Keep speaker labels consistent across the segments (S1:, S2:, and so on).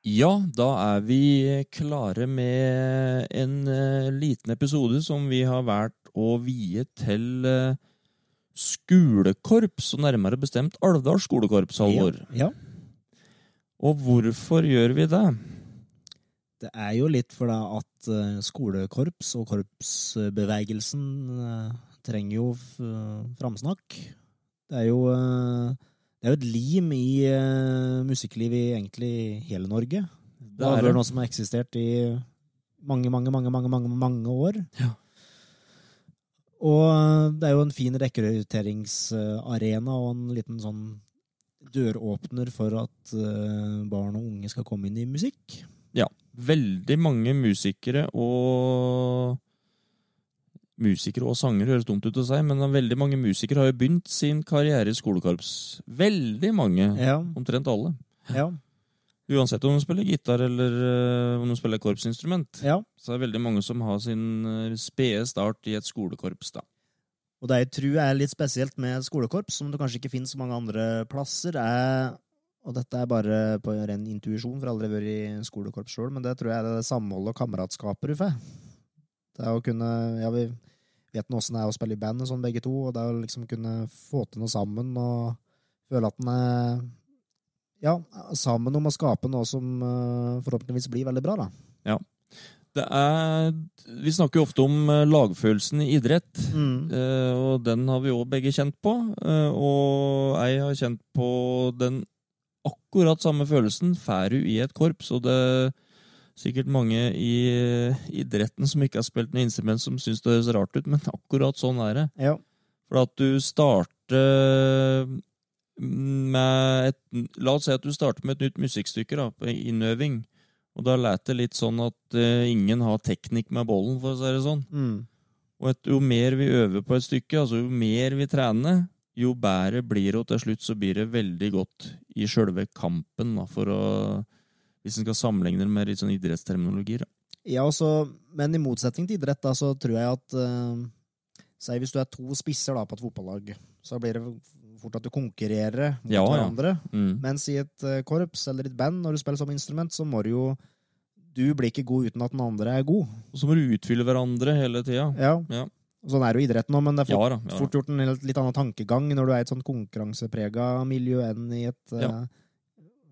S1: Ja, da er vi klare med en eh, liten episode som vi har valgt å vie til eh, skolekorps, og nærmere bestemt Alvdal skolekorps, Halvor.
S2: Ja,
S1: Og hvorfor gjør vi det?
S2: det er jo litt for da at eh, skolekorps og korpsbevegelsen trenger jo framsnakk. Det er jo eh, det er jo et lim i uh, musikklivet i egentlig hele Norge. Det er jo noe som har eksistert i mange, mange, mange, mange, mange, mange år.
S1: Ja.
S2: Og eh, det er jo en fin rekrutteringsarena og en liten sånn døråpner for at eh, barn og unge skal komme inn i musikk. Ja.
S1: Veldig mange musikere og Musikere og sangere høres dumt ut å si, men veldig mange musikere har jo begynt sin karriere i skolekorps. Veldig mange.
S2: Ja,
S1: Omtrent alle.
S2: ja,
S1: Uansett om de spiller gitar eller eh, om de spiller korpsinstrument.
S2: ja.
S1: Så er det veldig mange som har sin eh, spede start i et skolekorps. da.
S2: Og det jeg tror er litt spesielt med skolekorps, som det kanskje ikke finnes så mange andre plasser, er og dette er bare på ren intuisjon, for jeg har aldri vært i skolekorps sjøl, men det tror jeg er det samholdet og kameratskapet du får. Det er å kunne Ja, vi vet nå åssen det er å spille i band sånn, begge to, og det å liksom kunne få til noe sammen og føle at en er ja, sammen om å skape noe som eh, forhåpentligvis blir veldig bra, da. Ja.
S1: Det er, vi snakker jo ofte om eh, lagfølelsen i idrett,
S2: Mm.
S1: eh, og den har vi òg begge kjent på. Og jeg har kjent på den akkurat samme følelsen får du i et korps. Og det sikkert mange i eh, idretten som ikke har spilt noe instrument, som syns det høres rart ut, men akkurat sånn er det.
S2: Ja.
S1: For at du starter med et La oss si at du starter med et nytt musikkstykke da, på innøving. Og da lät det litt sånn at uh, ingen har teknikk med bollen, for å si det sånn.
S2: Mm.
S1: Og et, jo mer vi øver på et stykke, altså jo mer vi trener, jo bedre blir det, og til slutt så blir det veldig godt i sjølve kampen, da, for å Hvis en skal sammenligne det med litt sånn idrettsterminologi.
S2: Ja, også, men i motsetning til idrett, da, så tror jeg at uh, Si hvis du er to spisser da, på et fotballag, så blir det fort at du konkurrerer mot
S1: Ja, ja.
S2: hverandre.
S1: Mm.
S2: Mens i et eh, korps eller et band, når du spiller som instrument, så må du jo Du blir ikke god uten at den andre er god.
S1: Og så må du utfylle hverandre hele tida.
S2: Ja.
S1: Ja.
S2: Sånn er jo idretten òg, men det er fort,
S1: Ja da. Ja, da.
S2: fort gjort en litt annen tankegang når du er i et sånn konkurranseprega miljø enn i et eh,
S1: Ja.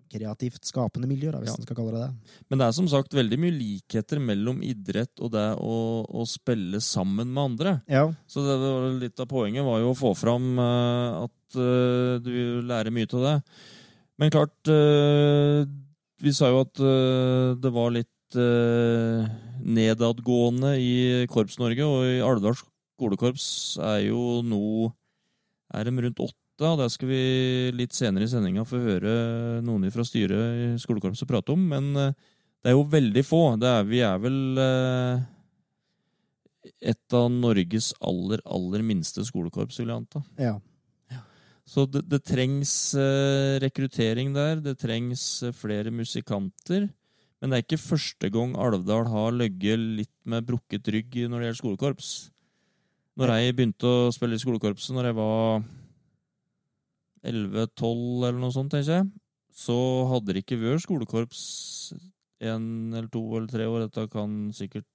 S2: Kreativt skapende miljø, da, hvis
S1: Ja.
S2: en skal kalle det det.
S1: Men det er som sagt veldig mye likheter mellom idrett og det å, å spille sammen med andre.
S2: Ja.
S1: Så det var litt av poenget var jo å få fram uh, at uh, du lærer mye av det. Men klart uh, Vi sa jo at det var litt nedadgående i Korps-Norge, og i Alvdal skolekorps er jo nå er de rundt. Og det skal vi litt senere i sendinga få høre noen fra styret i skolekorpset prate om. Men eh, det er jo veldig få. Det er, vi er vel eh, et av Norges aller, aller minste skolekorps, vil jeg anta.
S2: ja.
S1: Så det, det trengs eh, rekruttering der, det trengs flere musikanter. Men det er ikke første gang Alvdal har løgget litt med brukket rygg når det gjelder skolekorps. Når jeg begynte å spille i skolekorpset når jeg var 11-12 eller noe sånt, tenker jeg, så hadde det ikke vært skolekorps en eller to eller tre år. Dette kan sikkert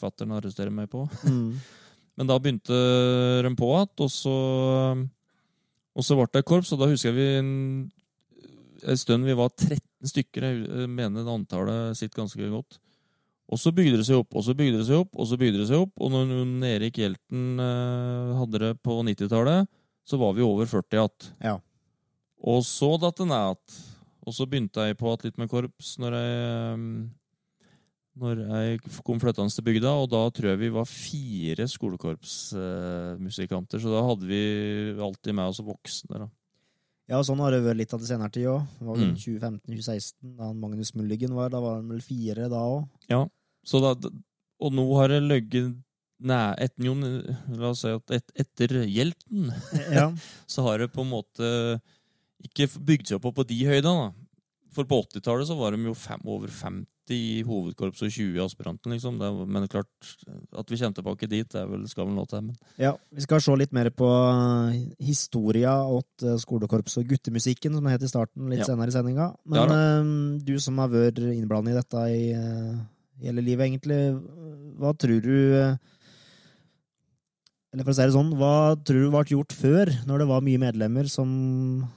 S1: fattern arrestere meg på.
S2: Mm.
S1: Men da begynte de på igjen, og så og så ble det korps, og da husker jeg vi en, en stund vi var 13 stykker. Jeg mener det antallet sitter ganske godt. Og så bygde det seg opp, og så bygde det seg opp, og så bygde det seg opp. Og når når Erik Hjelten eh, hadde det på 90-tallet, så var vi over 40 igjen.
S2: Ja.
S1: Og så datt det ned. Og så begynte jeg på igjen litt med korps når jeg, eh, når jeg kom flyttende til bygda, og da tror jeg vi var fire skolekorpsmusikanter. Så da hadde vi alltid med oss voksne. da.
S2: Ja, sånn har det vært litt av det senere tid òg. Det var vel
S1: Mm.
S2: 2015-2016, da Magnus Mulligen var. Da var han vel fire da òg.
S1: Så da, og nå har det løgget Nei, etter, Jon, la oss si at et, etter Hjelten
S2: Ja.
S1: så har det på en måte ikke bygd seg opp på de høydene. For på 80-tallet så var de jo fem, over 50 i hovedkorps og 20 i aspiranten, liksom. Det er, men klart, at vi kommer tilbake dit, det vel, skal vel nå til. Men
S2: Ja, Vi skal se litt mer på historia åt skolekorpset skolekorps og guttemusikken, som det het i starten, litt
S1: Ja.
S2: senere i sendinga. Men
S1: Ja
S2: eh, du som har vært innblandet i dette i eh, hele livet, egentlig, hva tror du eh, Eller for å si det sånn, hva tror du ble gjort før, når det var mye medlemmer som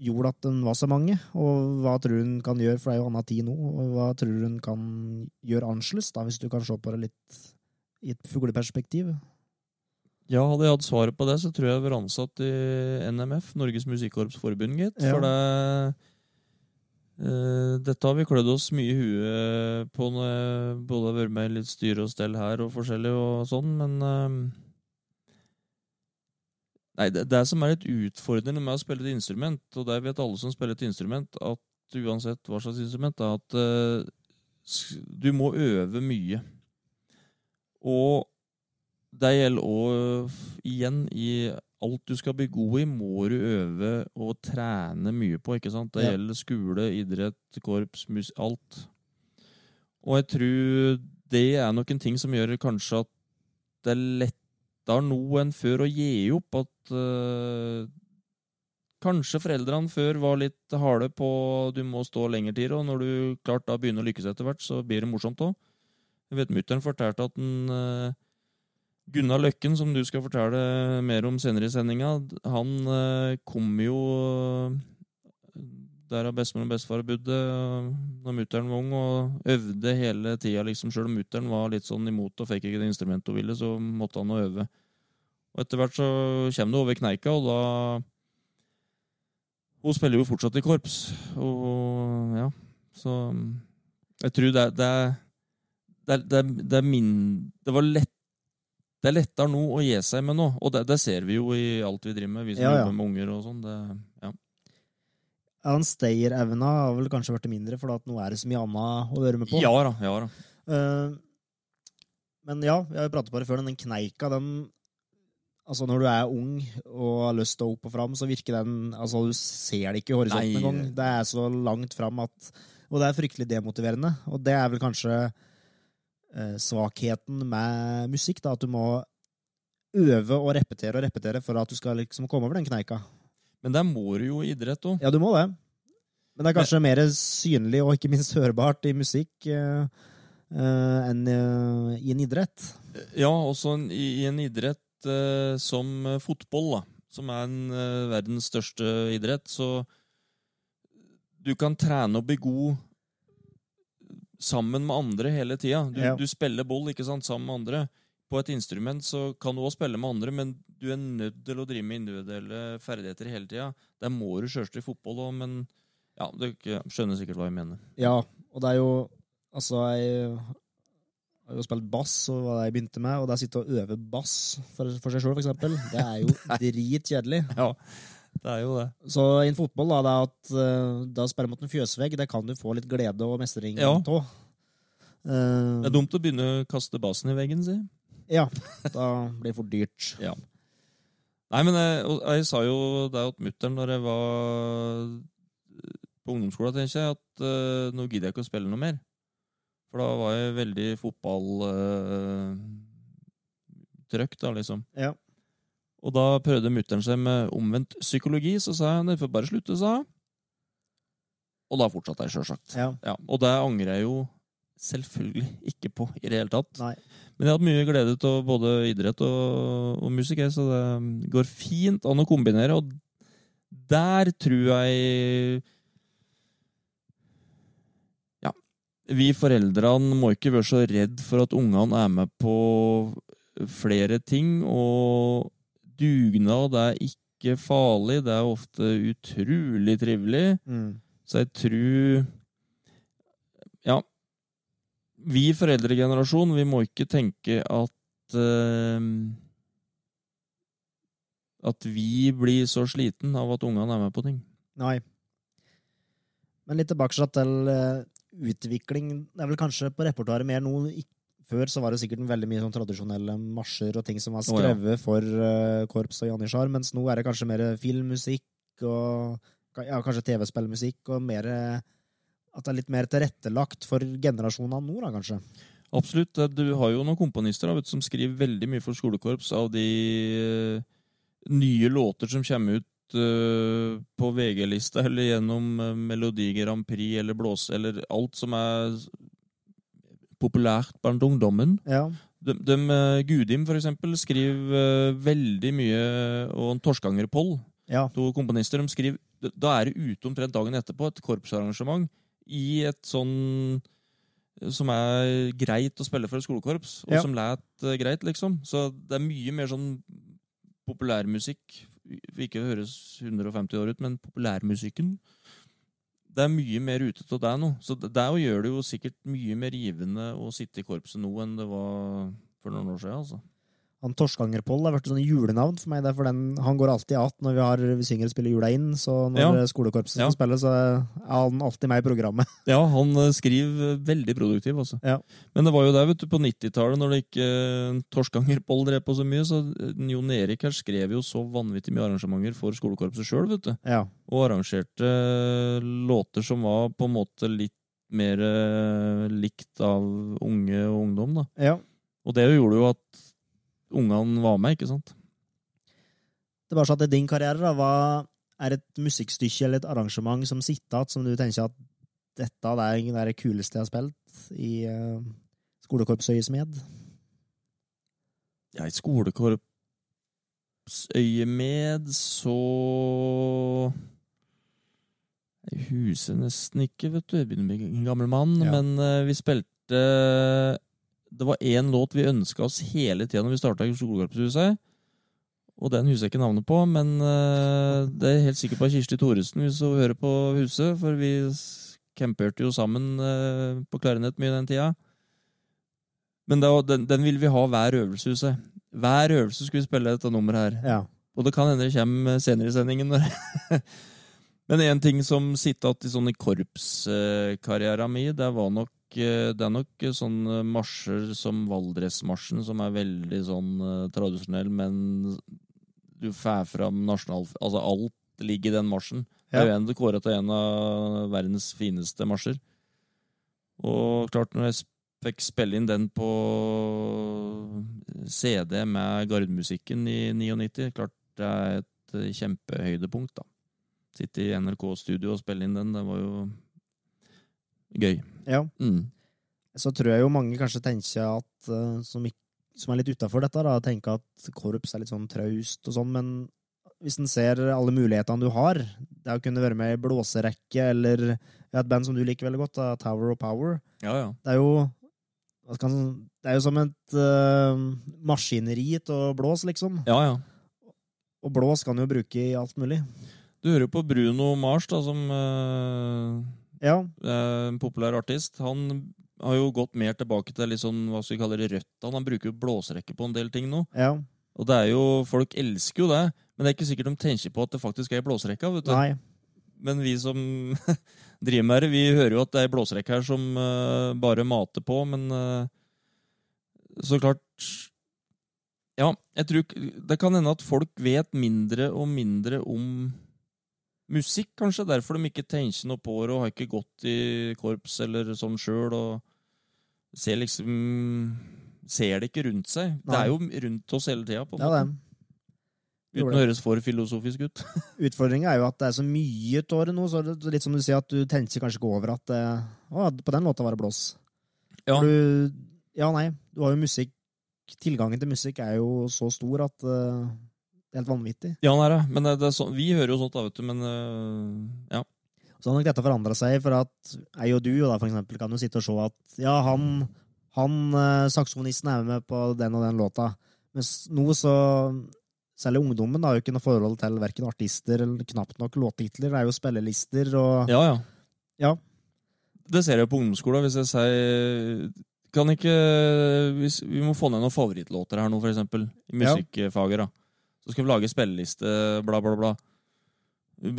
S2: gjorde at den var så mange? Og hva tror hun kan gjøre, for det er jo annen tid nå, og hva tror hun kan gjøre annerledes, da, hvis du kan se på det litt i et fugleperspektiv?
S1: ja, hadde jeg hatt svaret på det, så tror jeg jeg var ansatt i NMF, Norges Musikkorps Forbund, gitt.
S2: Ja.
S1: For det uh, Dette har vi klødd oss mye i huet på når jeg både har vært med i litt styre og stell her og forskjellig og sånn, men eh, Nei, det, det som er litt utfordrende med å spille et instrument, og det vet alle som spiller et instrument, at uansett hva slags instrument, er at uh, du må øve mye. Og det gjelder òg igjen i alt du skal bli god i, må du øve og trene mye på. ikke sant? Det
S2: Ja.
S1: gjelder skole, idrett, korps, mus alt. Og jeg tror det er noen ting som gjør kanskje at det er lettere nå enn før å gi opp. At uh, kanskje foreldrene før var litt harde på du må stå lenger tid, og når du klart da begynner å lykkes etter hvert, så blir det morsomt òg. Jeg vet Mutter'n fortalte at den, uh, Gunnar Løkken, som du skal fortelle mer om senere i sendinga, han uh, kom jo eh, der har bestemor og bestefar bodd da mutter'n var ung, og øvde hele tida. Liksom, Sjøl om mutter'n var litt sånn imot og fikk ikke det instrumentet hun ville, så måtte han øve. Og etter hvert så kommer du over kneika, og da Hun spiller jo fortsatt i korps, og ja, så Jeg tror det, det det det, er, det min Det var lett det er lettere nå å gi seg med nå, og det, det ser vi jo i alt vi driver med. Vi som
S2: Ja, ja.
S1: jobber med unger og sånn. Ja.
S2: Den stayerevna har vel kanskje vært mindre, for at nå er det så mye annet å være med på.
S1: ja da. ja da.
S2: Uh, men ja, vi har jo pratet på det før, den kneika, den Altså, når du er ung og har lyst til å opp og fram, så virker den Altså, du ser det ikke i horisonten engang. Det er så langt fram at Og det er fryktelig demotiverende. Og det er vel kanskje eh, svakheten med musikk, da, at du må øve og repetere og repetere for at du skal liksom komme over den kneika.
S1: Men der må du jo i idrett òg.
S2: Ja, du må det. Men det er kanskje mer synlig og ikke minst hørbart i musikk eh, eh, enn eh, i en idrett.
S1: Ja, også en, i, i en idrett eh, som fotball, da, som er en, eh, verdens største idrett, så du kan trene og bli god sammen med andre hele tida. Du,
S2: Ja.
S1: du spiller boll ikke sant, sammen med andre. På et instrument så kan du også spille med andre, men du er nødt til å drive med individuelle ferdigheter hele tida. Der må du sjølsagt i fotball òg, men ja, du skjønner sikkert hva jeg mener.
S2: Ja, og det er jo Altså, jeg har jo spilt bass, og hva jeg begynte med, og det å sitte og øve bass for, for seg sjøl, for eksempel, det er jo dritkjedelig.
S1: Ja, det er jo det.
S2: Så i en fotball, da, det at eh, da spille mot en fjøsvegg, det kan du få litt glede og mestring
S1: Ja.
S2: av. Eh,
S1: Det er dumt å begynne å kaste basen i veggen, si.
S2: ja, da blir det for dyrt.
S1: Nei, men jeg, jeg sa jo det til mutter'n når jeg var på ungdomsskolen, tenker jeg, at uh, nå gidder jeg ikke å spille noe mer. For da var jeg veldig fotballtrøkk, da, liksom.
S2: Ja.
S1: Og da prøvde mutter'n seg med omvendt psykologi, så sa jeg at får bare slutte, sa hun. Og da fortsatte jeg, sjølsagt.
S2: Ja.
S1: Ja, og det angrer jeg jo selvfølgelig ikke på i det hele tatt.
S2: Nei.
S1: Men jeg har hatt mye glede av både idrett og, og musikk, så det går fint an å kombinere. Og der tror jeg Ja. Vi foreldrene må ikke være så redd for at ungene er med på flere ting. Og dugnad er ikke farlig, det er ofte utrolig trivelig.
S2: Mm.
S1: Så jeg tror Ja. Vi foreldregenerasjon, vi må ikke tenke at uh, At vi blir så sliten av at ungene er med på ting.
S2: Nei. Men litt tilbake til uh, utvikling. Det er vel kanskje på repertoaret mer nå Før så var det sikkert veldig mye sånn tradisjonelle marsjer og ting som var
S1: Å, ja.
S2: skrevet for uh, korps og janitsjar, mens nå er det kanskje mer filmmusikk og ja, kanskje TV-spillmusikk og mer eh, at det er litt mer tilrettelagt for generasjonene nå, da, kanskje.
S1: Absolutt. Du har jo noen komponister da, vet, som skriver veldig mye for skolekorps av de eh, nye låter som kommer ut uh, på VG-lista eller gjennom uh, Melodi Grand Prix eller blåse, eller alt som er populært blant ungdommen.
S2: Ja.
S1: De, de, Gudim, for eksempel, skriver uh, veldig mye, og Torskanger-Poll,
S2: ja.
S1: to komponister, de skriver Da er det ute omtrent dagen etterpå et korpsarrangement i et sånn som er greit å spille for et skolekorps, og
S2: Ja.
S1: som læt eh, greit, liksom. Så det er mye mer sånn populærmusikk. Ikke høres 150 år ut, men populærmusikken Det er mye mer ute til deg nå. Så det- gjør det jo sikkert mye mer givende å sitte i korpset nå enn det var for noen år siden. altså.
S2: Han Torskangerpoll har vært sånn julenavn for meg. Den, han går alltid att når vi, har, vi synger og spiller jula inn. Så når
S1: Ja.
S2: skolekorpset
S1: Ja.
S2: skal spille, så er han alltid med i programmet.
S1: Ja, han eh, skriver veldig produktiv, altså.
S2: Ja.
S1: Men det var jo der, vet du, på 90-tallet, når det ikke Torskangerpoll Torskanger-Poll drev på så mye, så eh, Jon Erik her skrev jo så vanvittig mye arrangementer for skolekorpset sjøl, vet du.
S2: Ja.
S1: Og arrangerte eh, låter som var på en måte litt mer eh, likt av unge og ungdom, da.
S2: ja.
S1: Og det gjorde jo at ungene var med, ikke sant?
S2: At i din karriere, da, hva er et musikkstykke eller et arrangement som sitter igjen, som du tenker at dette det er det, kuleste jeg har spilt i uh, skolekorpsøyesmed?
S1: Ja, i skolekorpsøyemed så Jeg huser nesten ikke, vet du. Jeg begynner å bli en gammel mann.
S2: Ja.
S1: Men uh, vi spilte Det var én låt vi ønska oss hele tida når vi starta i skolekorpshuset. Og den husker jeg ikke navnet på, men eh, det er helt sikkert på Kirsti Thoresen hvis hun hører på huset. For vi camperte jo sammen eh, på klarinett mye den tida. Men da, den, den vil vi ha hver øvelse, huset. Hver øvelse skulle vi spille dette nummeret her.
S2: Ja.
S1: Og det kan hende det kommer senere i sendingen. Men en ting som sitter igjen i sånn i korpskarrieren min, det var nok det er nok sånne marsjer som Valdresmarsjen, som er veldig sånn eh, tradisjonell, men du får fram nasjonal... Altså alt ligger i den marsjen. Det er jo
S2: Ja.
S1: kåret til en av verdens fineste marsjer. Og klart, når jeg fikk spille inn den på CD med Gardmusikken i 99, klart det er et eh, kjempehøydepunkt, da. Sitte i NRK-studio og spille inn den, det var jo gøy.
S2: Ja.
S1: Mm.
S2: Så tror jeg jo mange kanskje tenker at, eh, som, som er litt utafor dette, da, tenker at korps er litt sånn traust og sånn, men hvis en ser alle mulighetene du har, det å kunne være med i blåserekke, eller et band som du liker veldig godt, da, Tower of Power,
S1: Ja, ja.
S2: det er jo det er jo som et uh, maskineri å blåse, liksom.
S1: Ja, ja.
S2: Og blås kan du jo bruke i alt mulig.
S1: Du hører jo på Bruno Mars, da, som eh,
S2: Ja,
S1: en populær artist. Han har jo gått mer tilbake til litt sånn, hva skal vi kalle det, røtta. Han bruker jo blåserekke på en del ting nå.
S2: ja.
S1: Og det er jo, folk elsker jo det, men det er ikke sikkert de tenker på at det faktisk er blåserekka. vet du.
S2: Nei.
S1: Men vi som driver med det, vi hører jo at det er blåserekke her som uh, bare mater på, men uh, så klart Ja, jeg tror det kan hende at folk vet mindre og mindre om musikk, kanskje. Derfor de ikke tenker noe på det og har ikke gått i korps eller sånn sjøl og ser liksom Ser det ikke rundt seg. Det er jo rundt oss hele tida, på en måte.
S2: det.
S1: Uten å høres for filosofisk ut.
S2: Utfordringa er jo at det er så mye av det nå, så det er litt som du sier, at du tenker kanskje ikke over at det... å, på den låta var det blås.
S1: Ja.
S2: Du, ja, nei. Du har jo musikk Tilgangen til musikk er jo så stor at eh, det er helt vanvittig.
S1: Ja, han er det. Men det, det er så, vi hører jo sånt, da, vet du. Men uh, ja.
S2: Så har nok dette forandra seg, for at jeg og du da, for eksempel, kan jo sitte og se at ja, han, han eh, saksofonisten er med på den og den låta. Mens nå så Særlig ungdommen har jo ikke noe forhold til verken artister eller knapt nok låttitler. Det er jo spillelister og
S1: ja, ja.
S2: Ja.
S1: Det ser jeg på ungdomsskolen. Hvis jeg sier Kan ikke hvis, Vi må få ned noen favorittlåter her nå, for eksempel. I musikkfaget. da. Så skal vi lage spilleliste, bla, bla, bla.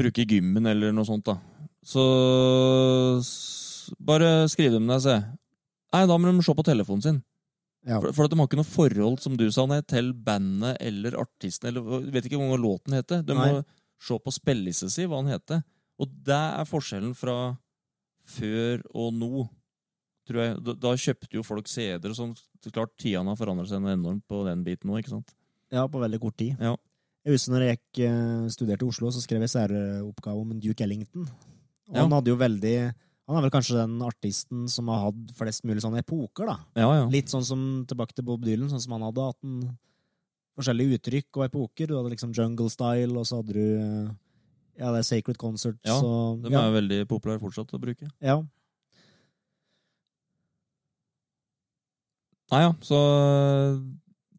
S1: Bruke gymmen eller noe sånt, da. Så bare skriv dem ned, se. Nei, da må de se på telefonen sin.
S2: Ja.
S1: For, for at de har ikke noe forhold, som du sa, ned, til bandet eller artisten. Eller vet ikke hvor låten heter. De må se på spillelista si hva den heter. Og det er forskjellen fra før og nå. Tror jeg. Da, da kjøpte jo folk CD-er og sånn. Klart Tidene har forandret seg enormt på den biten nå, ikke sant?
S2: Ja, på veldig kort tid.
S1: Ja.
S2: Jeg husker når jeg gikk, eh, studerte i Oslo, så skrev jeg særoppgave om Duke Ellington. Og
S1: Ja.
S2: han hadde jo veldig Han er vel kanskje den artisten som har hatt flest mulig sånne epoker, da.
S1: Ja, ja.
S2: Litt sånn som tilbake til Bob Dylan, sånn som han hadde. At han Forskjellige uttrykk og epoker. Du hadde liksom jungle style, og så hadde du eh, Ja, det er Sacred Concerts
S1: Ja,
S2: og
S1: De er jo veldig populære fortsatt å bruke.
S2: ja.
S1: Nei ja, så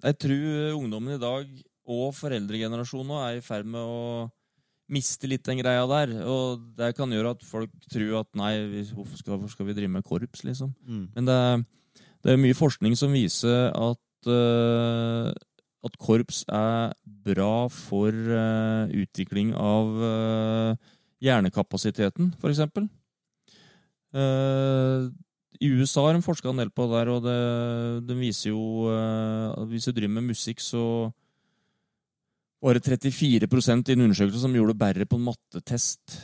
S1: jeg tror ungdommen i dag og foreldregenerasjonen nå er i ferd med å miste litt den greia der. Og det kan gjøre at folk tror at nei, hvorfor skal, hvorfor skal vi drive med korps, liksom?
S2: Mm.
S1: Men det, er- det er mye forskning som viser at, uh, at korps er bra for uh, utvikling av uh, hjernekapasiteten, for eksempel. Eh, I USA har de forska en del på det der, og det, de viser jo øh, hvis du driver med musikk, så var det 34% i en undersøkelse som gjorde det bedre på en mattetest.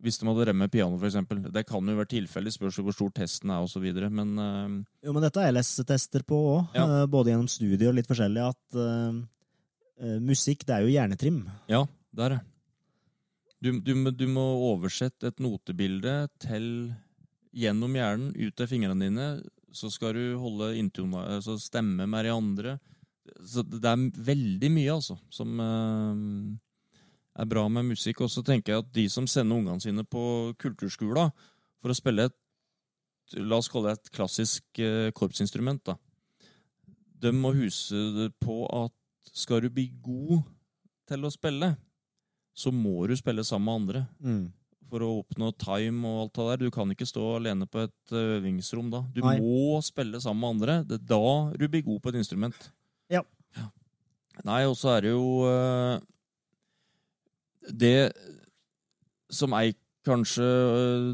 S1: Hvis de hadde drevet med piano, f.eks. Det kan jo være tilfellet, spørs hvor stor testen er osv. Men uh...
S2: Jo, men dette er LS-tester på òg,
S1: Ja.
S2: både gjennom studier og litt forskjellig, at uh, eh, musikk, det er jo hjernetrim.
S1: Ja, det er du, du, du må oversette et notebilde til gjennom hjernen, ut til fingrene dine. Så skal du holde inntona, altså stemme med de andre. Så det er veldig mye, altså, som eh, er bra med musikk. Og så tenker jeg at de som sender ungene sine på kulturskolen for å spille et La oss kalle det et klassisk eh, korpsinstrument, da. De må huse på at skal du bli god til å spille, så må du spille sammen med andre
S2: Mm.
S1: For å oppnå time og alt det der. Du kan ikke stå alene på et ø, øvingsrom da. Du
S2: Nei.
S1: må spille sammen med andre. Det er da du blir god på et instrument.
S2: Ja.
S1: Nei, og så er det jo uh, Det som jeg kanskje uh,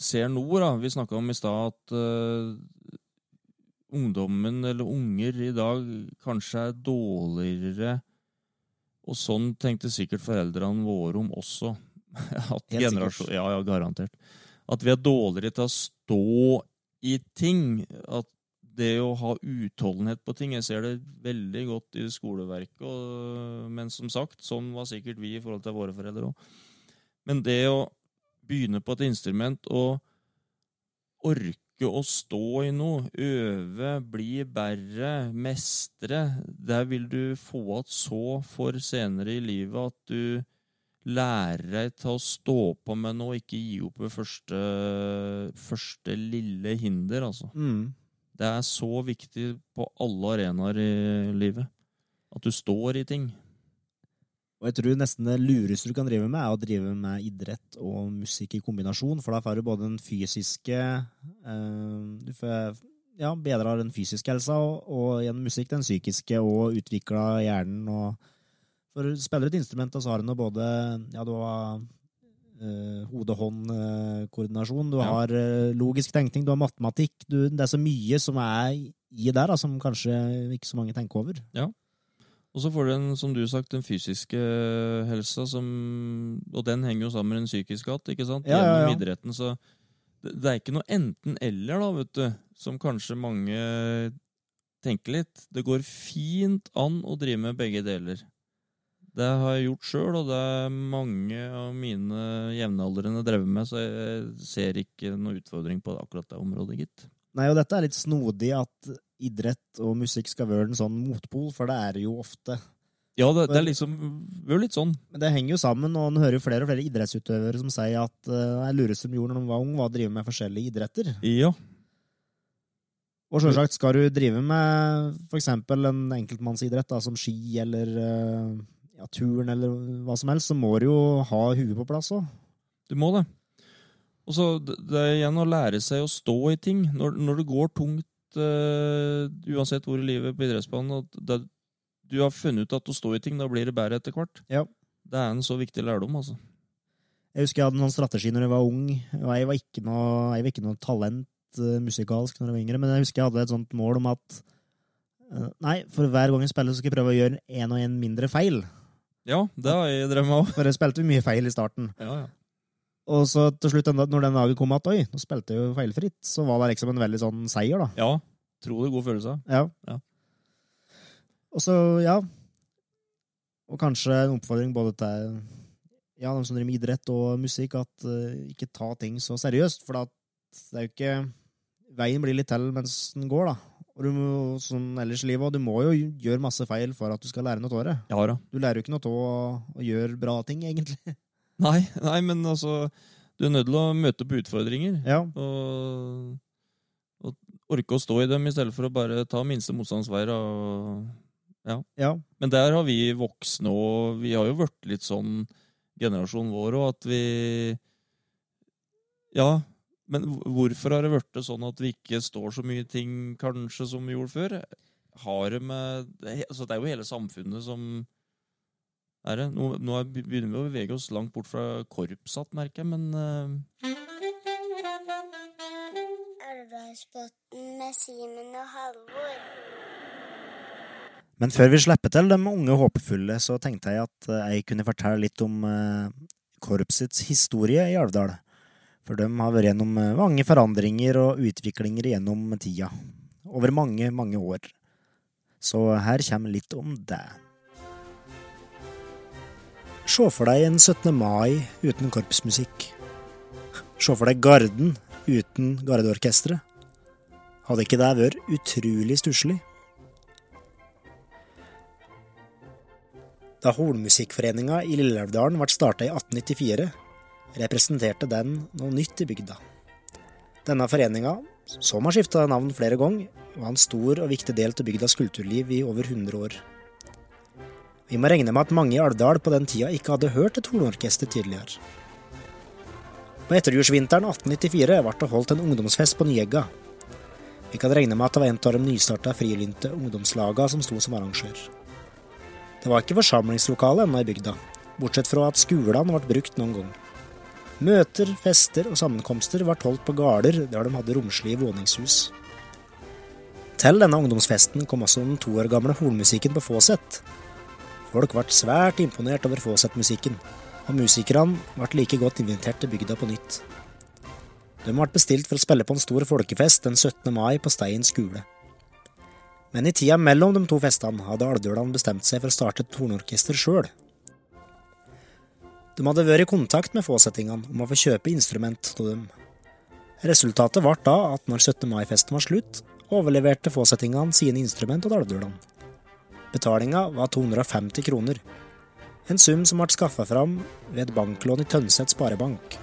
S1: ser nå, da Vi snakka om i stad at uh, ungdommen, eller unger i dag, kanskje er dårligere og sånn tenkte sikkert foreldrene våre om også. At
S2: Helt
S1: generasjon, ja, ja, garantert. At vi er dårligere til å stå i ting. At det å ha utholdenhet på ting Jeg ser det veldig godt i skoleverket. Og, men som sagt, sånn var sikkert vi i forhold til våre foreldre òg. Men det å begynne på et instrument og orke å stå i noe, øve, bli bedre, mestre, der vil du få igjen så for senere i livet at du lærer deg til å stå på med noe, ikke gi opp ved første, første lille hinder, altså.
S2: Mm.
S1: Det er så viktig på alle arenaer i livet. At du står i ting.
S2: Og jeg tror nesten det lureste du kan drive med, er å drive med idrett og musikk i kombinasjon, for da får du både den fysiske eh, Du får ja, bedra den fysiske helsa, og, og gjennom musikk den psykiske, og utvikla hjernen. og For spiller du et instrument, så har du nå både ja, du har eh, hode-hånd-koordinasjon, du
S1: Ja.
S2: har eh, logisk tenkning, du har matematikk. Du, det er så mye som er i der, da, som kanskje ikke så mange tenker over. Ja.
S1: Og så får du en, som du har sagt, den fysiske helsa, som, og den henger jo sammen med den psykiske hatt, ikke sant?
S2: Ja, ja, ja.
S1: Gjennom idretten, så det, det er ikke noe enten-eller, da, vet du, som kanskje mange tenker litt. Det går fint an å drive med begge deler. Det har jeg gjort sjøl, og det er mange av mine jevnaldrende drevet med, så jeg ser ikke noe utfordring på akkurat det området, gitt.
S2: Nei, og dette er litt snodig at idrett og musikk skal være en sånn motpol, for det er det jo ofte.
S1: Ja, det, det er liksom det er litt sånn.
S2: Men det henger jo sammen, og en hører jo flere og flere idrettsutøvere som sier at uh, det lureste de gjorde når de var ung, var å drive med forskjellige idretter.
S1: Ja.
S2: Og selvsagt skal du drive med for eksempel en enkeltmannsidrett da, som ski eller eh, ja, turen eller hva som helst, så må du jo ha huet på plass òg.
S1: Du må det. Og så det er igjen å lære seg å stå i ting. Når, når det går tungt, uh, uansett hvor i livet på idrettsbanen, det, du har funnet ut at å stå i ting, da blir det bedre etter hvert.
S2: Ja.
S1: Det er en så viktig lærdom, altså.
S2: Jeg husker jeg hadde noen strategi når jeg var ung, og jeg var ikke noe, jeg var ikke noe talent uh, musikalsk når jeg var yngre, men jeg husker jeg hadde et sånt mål om at eh, Nei, for hver gang jeg spiller, så skal jeg prøve å gjøre en og en mindre feil.
S1: Ja, det har jeg drømt om.
S2: For jeg spilte mye feil i starten.
S1: Ja, ja.
S2: Og så til slutt, når den dagen kom at oi, nå spilte jeg jo feilfritt, så var det liksom en veldig sånn seier, da.
S1: Ja. Tro det god følelse.
S2: Ja.
S1: Ja.
S2: Og så, ja Og kanskje en oppfordring både til ja, de som driver med idrett og musikk, at uh, ikke ta ting så seriøst. For at det er jo ikke Veien blir litt til mens den går, da. Og du må, sånn ellers i livet, og du må jo gjøre masse feil for at du skal lære noe av det.
S1: Ja da.
S2: Du lærer jo ikke noe av å, å gjøre bra ting, egentlig.
S1: Nei, nei, men altså Du er nødt til å møte på utfordringer.
S2: Ja,
S1: Og, og orke å stå i dem i stedet for å bare ta minste motstandsveier. Og,
S2: ja,
S1: men der har vi voksne, og vi har jo blitt litt sånn generasjonen vår òg, at vi Ja, men hvorfor har det blitt sånn at vi ikke står så mye ting kanskje som vi gjorde før? Har det med altså Det er jo hele samfunnet som er det. Nå, nå er- begynner vi å bevege oss langt bort fra korpsat, merker jeg, men uh...
S3: Elvasbotn med Simen og Halvor.
S2: Men før vi slipper til de unge håpefulle, så tenkte jeg at eh, jeg kunne fortelle litt om eh, korpsets historie i Alvdal. For de har vært gjennom eh, mange forandringer og utviklinger gjennom tida. Over mange, mange år. Så her kommer litt om det. Se for deg en 17. mai uten korpsmusikk. Se for deg Garden uten gardeorkesteret. Hadde ikke det vært utrolig stusslig? Da Hornmusikkforeninga i Lilleelvdalen ble starta i 1894, representerte den noe nytt i bygda. Denne foreninga, som har skifta navn flere ganger, var en stor og viktig del av bygdas kulturliv i over 100 år. Vi må regne med at mange i Alvdal på den tida ikke hadde hørt et hornorkester tidligere. På etterjulsvinteren 1894 ble det holdt en ungdomsfest på Nyegga. Vi kan regne med at det var en av de nystarta frilynte ungdomslaga som sto som arrangør. Det var ikke forsamlingslokale ennå i bygda, bortsett fra at skolene ble brukt noen gang. Møter, fester og sammenkomster ble holdt på gårder der de hadde romslige våningshus. Til denne ungdomsfesten kom også den to år gamle hornmusikken på Fåset. Folk ble svært imponert over Fåset-musikken, og musikerne ble like godt invitert til bygda på nytt. De ble bestilt for å spille på en stor folkefest den 17. mai på Stein skule. Men i tida mellom de to festene hadde alvdølene bestemt seg for å starte et hornorkester sjøl. De hadde vært i kontakt med fåsettingene om å få kjøpe instrument av dem. Resultatet ble da at når 17. mai-festen var slutt, overleverte fåsettingene sine instrument til alvdølene. Betalinga var 250 kroner, en sum som ble skaffa fram ved et banklån i Tønset sparebank.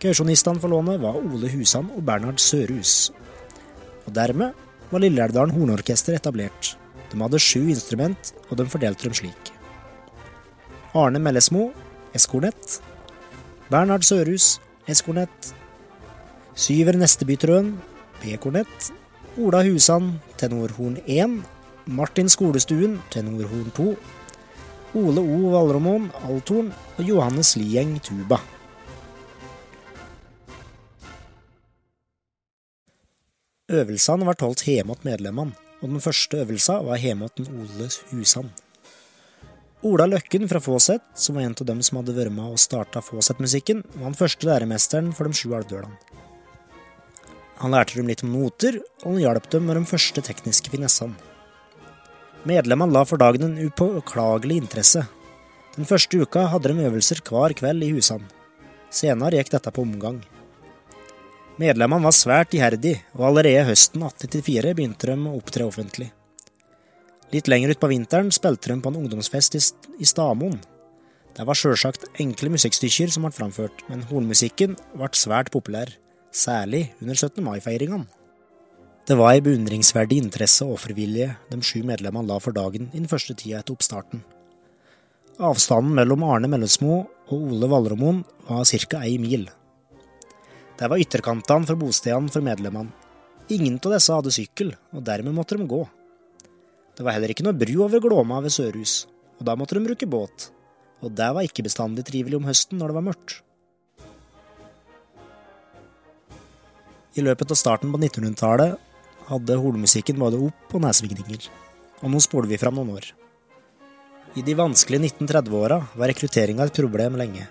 S2: Kausjonistene for lånet var Ole Husan og Bernhard Sørhus. Og dermed var Lilleelvdalen Hornorkester etablert. De hadde sju instrument, og de fordelte dem slik. Arne Mellesmo, S-kornett. Bernhard Sørhus, S-kornett. Syver Nestebytrøen, P-kornett. Ola Husan, tenorhorn 1. Martin Skolestuen, tenorhorn 2. Ole O. Valromoen, althorn. Og Johannes Lieng, tuba. Øvelsene ble holdt hjemme hos medlemmene, og den første øvelsen var hjemme hos Ole Husan. Ola Løkken fra Fåset, som var en av dem som hadde vært med og starta Fåset-musikken, var den første læremesteren for de sju alvdølene. Han lærte dem litt om noter, og han hjalp dem med de første tekniske finessene. Medlemmene la for dagen en upåklagelig interesse. Den første uka hadde de øvelser hver kveld i husene. Senere gikk dette på omgang. Medlemmene var svært iherdige, og allerede høsten 1894 begynte de å opptre offentlig. Litt lenger utpå vinteren spilte de på en ungdomsfest i, Stamoen. Det var sjølsagt enkle musikkstykker som ble framført, men hornmusikken ble svært populær, særlig under 17. mai-feiringene. Det var ei beundringsverdig interesse og offervilje de sju medlemmene la for dagen i den første tida etter oppstarten. Avstanden mellom Arne Mellesmo og Ole Valromoen var ca. ei mil. Det var ytterkantene for bostedene for medlemmene. Ingen av disse hadde sykkel, og dermed måtte de gå. Det var heller ikke noe bru over Glåma ved Sørhus, og da måtte de bruke båt. Og det var ikke bestandig trivelig om høsten når det var mørkt. I løpet av starten på 1900-tallet hadde hornmusikken både opp- og nedsvingninger, og nå spoler vi fram noen år. I de vanskelige 1930-åra var rekrutteringa et problem lenge.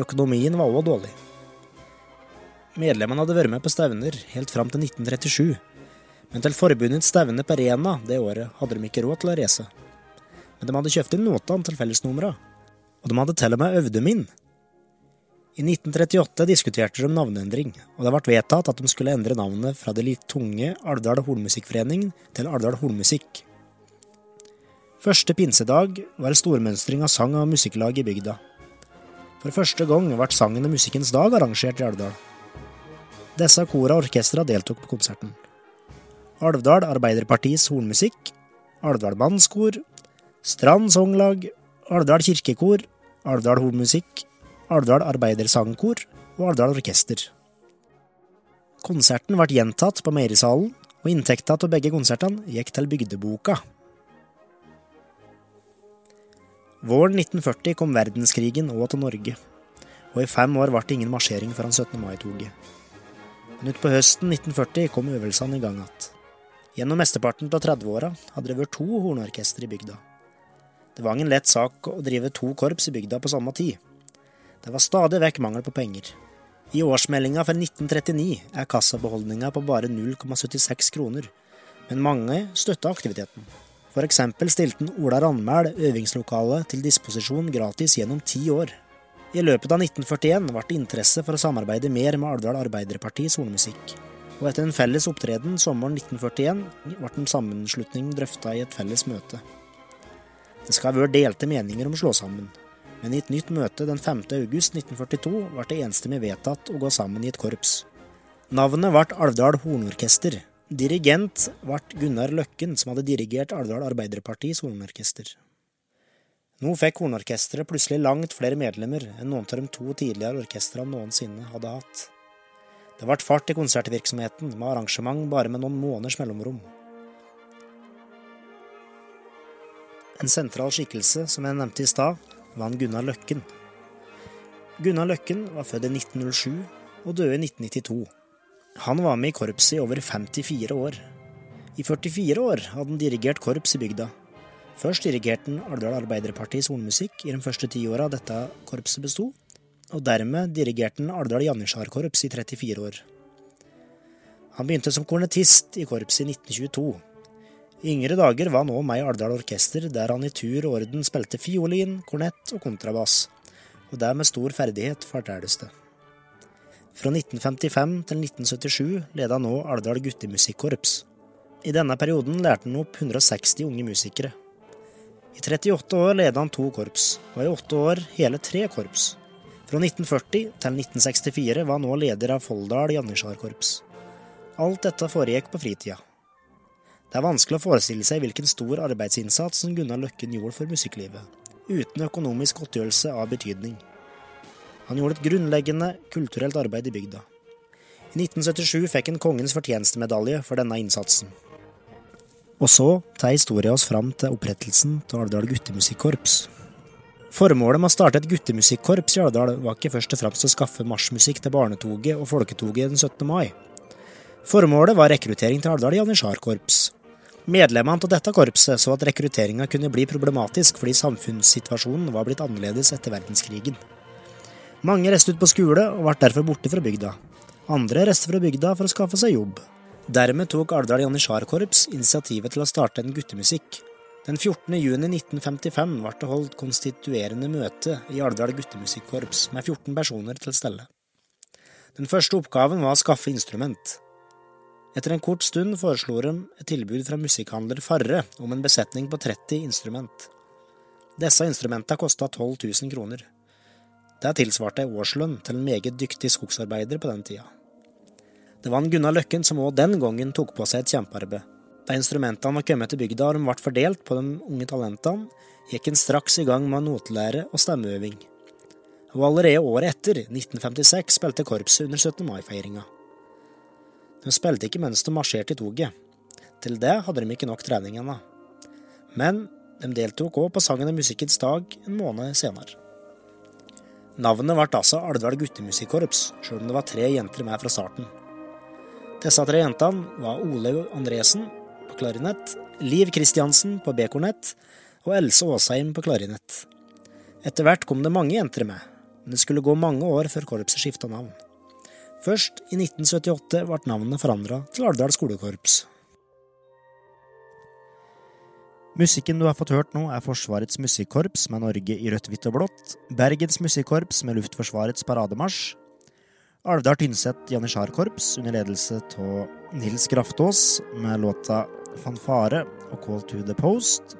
S2: Økonomien var òg dårlig. Medlemmene hadde vært med på stevner helt fram til 1937, men til forbundets stevne på Rena det året hadde de ikke råd til å reise. Men de hadde kjøpt inn notene til fellesnumra, og de hadde til og med øvd dem inn. I 1938 diskuterte de navneendring, og det ble vedtatt at de skulle endre navnet fra det litt tunge Alvdal Hornmusikkforening til Alvdal Hornmusikk. Første pinsedag var stormønstring av sang- og musikklag i bygda. For første gang ble Sangen og musikkens dag arrangert i Alvdal. Disse kora og orkestra deltok på konserten. Alvdal Arbeiderpartis hornmusikk, Alvdal mannskor, Strand Songlag, Alvdal kirkekor, Alvdal hornmusikk, Alvdal arbeidersangkor og Alvdal orkester. Konserten ble gjentatt på Meierisalen, og inntekta av begge konsertene gikk til bygdeboka. Våren 1940 kom verdenskrigen òg til Norge, og i fem år ble det ingen marsjering foran 17. mai-toget. Men utpå høsten 1940 kom øvelsene i gang igjen. Gjennom mesteparten av 30-åra hadde det vært to hornorkestre i bygda. Det var ingen lett sak å drive to korps i bygda på samme tid. Det var stadig vekk mangel på penger. I årsmeldinga for 1939 er kassabeholdninga på bare 0,76 kroner, men mange støtta aktiviteten. For eksempel stilte Ola Randmæl øvingslokalet til disposisjon gratis gjennom ti år. I løpet av 1941 ble det interesse for å samarbeide mer med Alvdal Arbeiderpartis hornmusikk. Og etter en felles opptreden sommeren 1941 ble en sammenslutning drøfta i et felles møte. Det skal ha vært delte meninger om å slå sammen, men i et nytt møte den 5. august 1942 ble det enstemmig vedtatt å gå sammen i et korps. Navnet ble Alvdal Hornorkester. Dirigent ble Gunnar Løkken, som hadde dirigert Alvdal Arbeiderpartis hornorkester. Nå fikk hornorkesteret plutselig langt flere medlemmer enn noen av de to tidligere orkestrene noensinne hadde hatt. Det ble fart i konsertvirksomheten, med arrangement bare med noen måneders mellomrom. En sentral skikkelse, som jeg nevnte i stad, var han Gunnar Løkken. Gunnar Løkken var født i 1907 og døde i 1992. Han var med i korpset i over 54 år. I 44 år hadde han dirigert korps i bygda. Først dirigerte han Alvdal Arbeiderpartis hornmusikk i de første ti åra dette korpset besto, og dermed dirigerte han Alvdal Janitsjarkorps i 34 år. Han begynte som kornetist i korpset i 1922. I yngre dager var han òg med i Alvdal Orkester, der han i tur og orden spilte fiolin, kornett og kontrabass, og det med stor ferdighet, fortelles det. Fra 1955 til 1977 ledet han nå Alvdal Guttemusikkorps. I denne perioden lærte han opp 160 unge musikere. I 38 år ledet han to korps, og i åtte år hele tre korps. Fra 1940 til 1964 var han nå leder av Folldal Janitsjarkorps. Alt dette foregikk på fritida. Det er vanskelig å forestille seg hvilken stor arbeidsinnsats som Gunnar Løkken gjorde for musikklivet, uten økonomisk godtgjørelse av betydning. Han gjorde et grunnleggende kulturelt arbeid i bygda. I 1977 fikk han Kongens fortjenestemedalje for denne innsatsen. Og så tar historia oss fram til opprettelsen av Alvdal guttemusikkorps. Formålet med å starte et guttemusikkorps i Alvdal var ikke først og fremst å skaffe marsjmusikk til barnetoget og folketoget den 17. mai. Formålet var rekruttering til Alvdal janitsjarkorps. Medlemmene av dette korpset så at rekrutteringa kunne bli problematisk fordi samfunnssituasjonen var blitt annerledes etter verdenskrigen. Mange reiste ut på skole og ble derfor borte fra bygda. Andre reiste fra bygda for å skaffe seg jobb. Dermed tok Alvdal janitsjarkorps initiativet til å starte en guttemusikk. Den 14. juni 1955 ble det holdt konstituerende møte i Alvdal guttemusikkorps med 14 personer til stelle. Den første oppgaven var å skaffe instrument. Etter en kort stund foreslo de et tilbud fra musikkhandler Farre om en besetning på 30 instrument. Disse instrumentene kosta 12 000 kroner. Det tilsvarte ei årslønn til en meget dyktig skogsarbeider på den tida. Det var en Gunnar Løkken som òg den gangen tok på seg et kjempearbeid. Da instrumentene var kommet til bygda og de ble fordelt på de unge talentene, gikk en straks i gang med notelære og stemmeøving. Og allerede året etter, 1956, spilte korpset under 17. mai-feiringa. De spilte ikke mens de marsjerte i toget. Til det hadde de ikke nok trening ennå. Men de deltok òg på Sangen og musikkens dag en måned senere. Navnet ble altså Alvdal guttemusikkorps, sjøl om det var tre jenter med fra starten. Disse tre jentene var Olaug Andresen klarinett, Liv Kristiansen på B-kornett og Else Aasheim på klarinett. Etter hvert kom det mange jenter med, men det skulle gå mange år før korpset skifta navn. Først i 1978 ble navnet forandra til Alvdal skolekorps. Musikken du har fått hørt nå, er Forsvarets musikkorps med Norge i rødt, hvitt og blått, Bergens musikkorps med Luftforsvarets parademarsj, Alvdal Tynset Janitsjarkorps under ledelse av Nils Graftås med låta Fanfare og Call to the Post,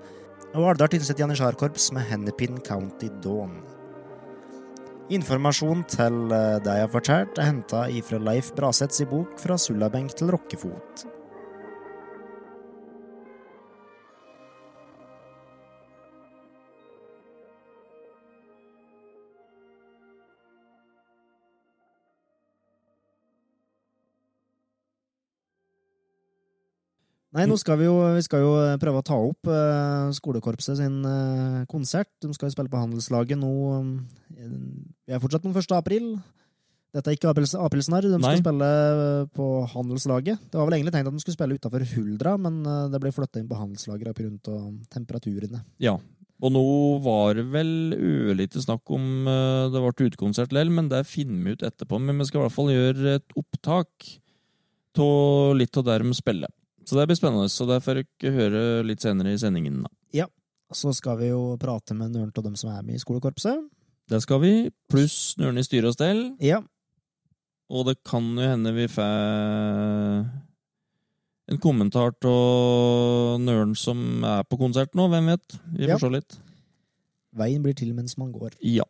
S2: og Aldar Tynset Janitsjarkorps med Hennepin County Dawn. Informasjon til eh, det jeg har fortalt, er henta ifra Leif Braseths i bok 'Fra sullabenk til rockefot'. Nei, nå skal vi jo, vi skal jo prøve å ta opp uh, skolekorpset sin uh, konsert. De skal jo spille på Handelslaget nå eh, Vi er fortsatt den 1. april. Dette er ikke Apels, Aprilsnarr. De
S1: Nei.
S2: skal spille eh, på Handelslaget. Det var vel egentlig tenkt at de skulle spille utafor Huldra, men eh, det ble flytta inn på Handelslaget pga. temperaturene.
S1: Ja. Og nå var det vel ørlite snakk om eh, det ble utekonsert likevel, men det finner vi ut etterpå. Men vi skal i hvert fall gjøre et opptak av litt av der de spiller. Så det blir spennende. Så det får dere høre litt senere i sendingen. da. Ja.
S2: Så skal vi jo prate med Nøren av dem som er med i skolekorpset.
S1: Det skal vi, pluss Nøren i styre og stell.
S2: Ja,
S1: Og det kan jo hende vi får en kommentar til Nøren som er på konsert nå. Hvem vet? Vi
S2: Ja.
S1: får se litt.
S2: veien blir til mens man går.
S1: Ja.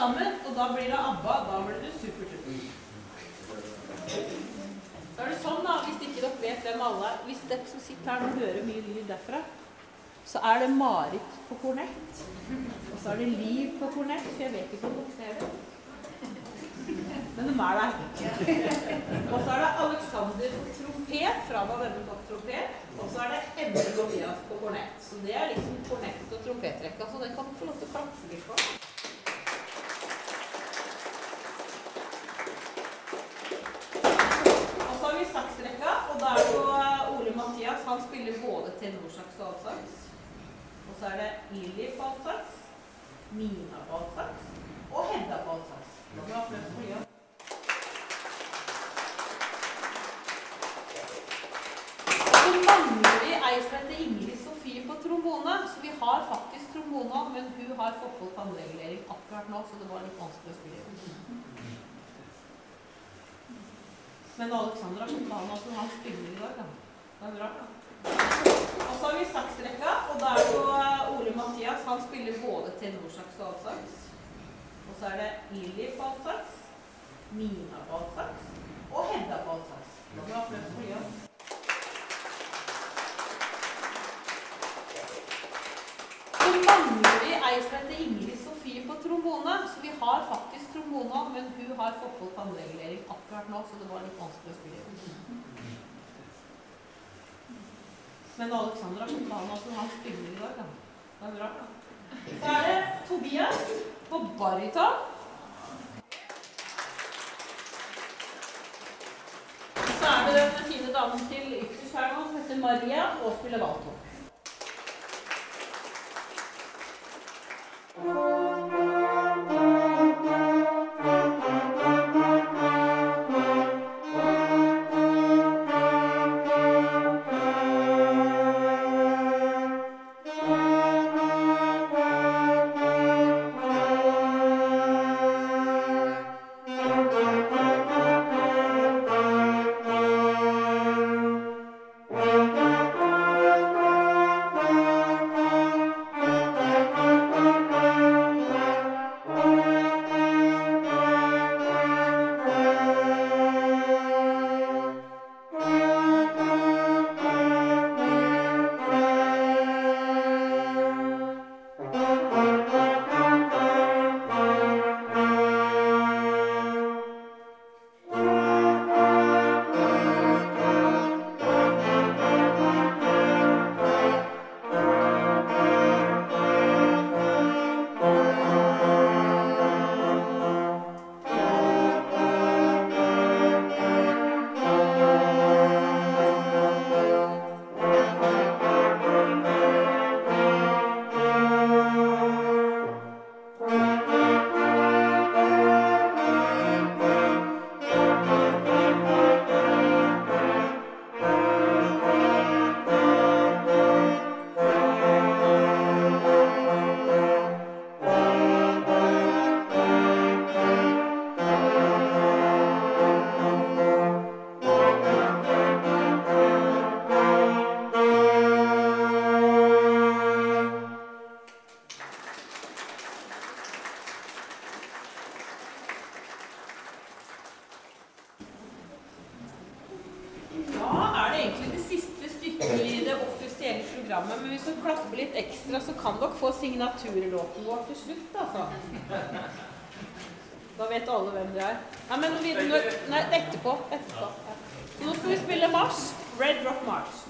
S4: Sammen, og da blir det ABBA. Da blir det Supertruppen. Så er det sånn, da, hvis ikke dere vet hvem alle er Hvis dere som sitter her nå hører mye lyd derfra, så er det Marit på kornett. Og så er det Liv på kornett, for jeg vet ikke om dere ser det. Men de er der. Og så er det Alexander på trompet, fra da denne tatt trompet. Og så er det Emne Gomias på kornett. Så det er liksom kornett- og trompetrekka, så den kan du få lov til å klappe litt på. Og så har vi saksrekka, og da er det jo eh, Ole Mathias. spille både tenorsaks og altsaks. Og så er det Lilly på altsaks, Mina på altsaks og Hedda på altsaks. Så mangler vi ei som heter Ingrid Sofie på trombone. Så vi har faktisk trombone, men hun har fått på tannregulering akkurat nå, så det var litt vanskelig å spille. Men Alexander har fått noe som han spiller i dag, da. Det er bra, da. Og så har vi saksrekka, og da er det jo eh, Ole Mathias. Han spiller både tenorsaks og altsaks. Og så er det Lilly på altsaks, Mina på altsaks og Hedda på altsaks. Da må vi ha applaus for de også. Så mangler vi ei som heter Ingrid Sofie på trombone. Så vi har faktisk trombone, men hun har fått på tannregulering akkurat nå, så det var litt vanskelig å spille. Men Alexander har fått han også, han spiller i dag, da. Det er bra, da. Så er det Tobias på baryton. Så er det den fine damen til ytterst her nå, som heter Maria, og spiller valto. Signaturlåten vår til slutt, altså. Da vet alle hvem det er. Nei, men vi, når, nei, etterpå. etterpå. Ja. Nå skal vi spille Mars. Red Rock March.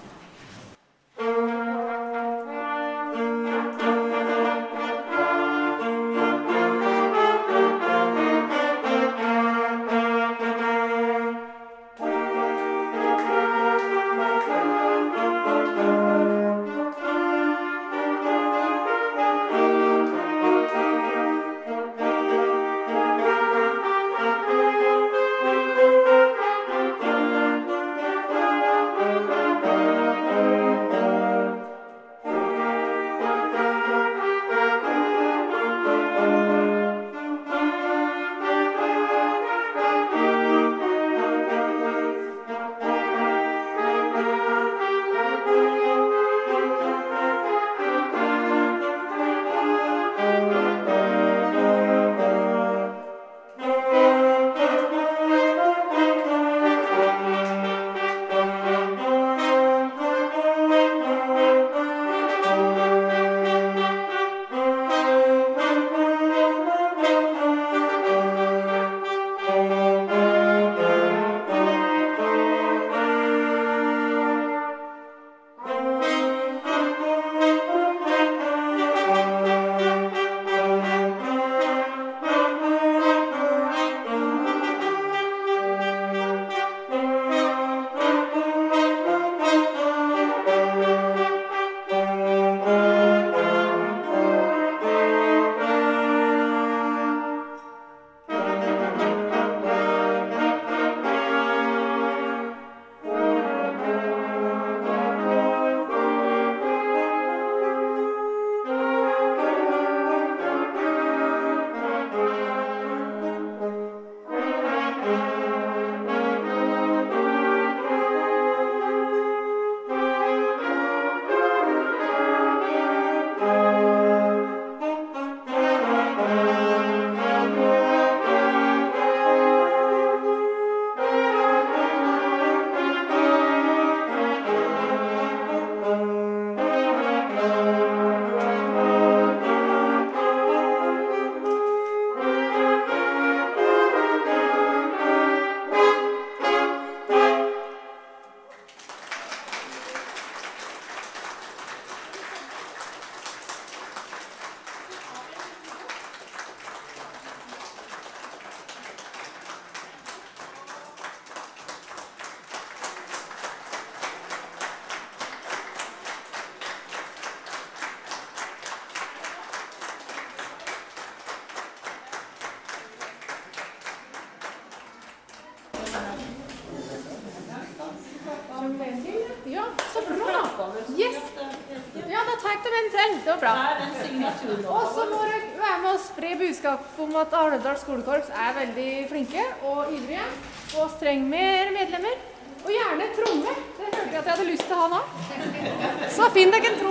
S5: Om at Arnedal skolekorps er veldig flinke og ivrige. Og streng med medlemmer. Og gjerne tromme. Det hørte jeg at jeg hadde lyst til å ha nå. Så finn dere en trommis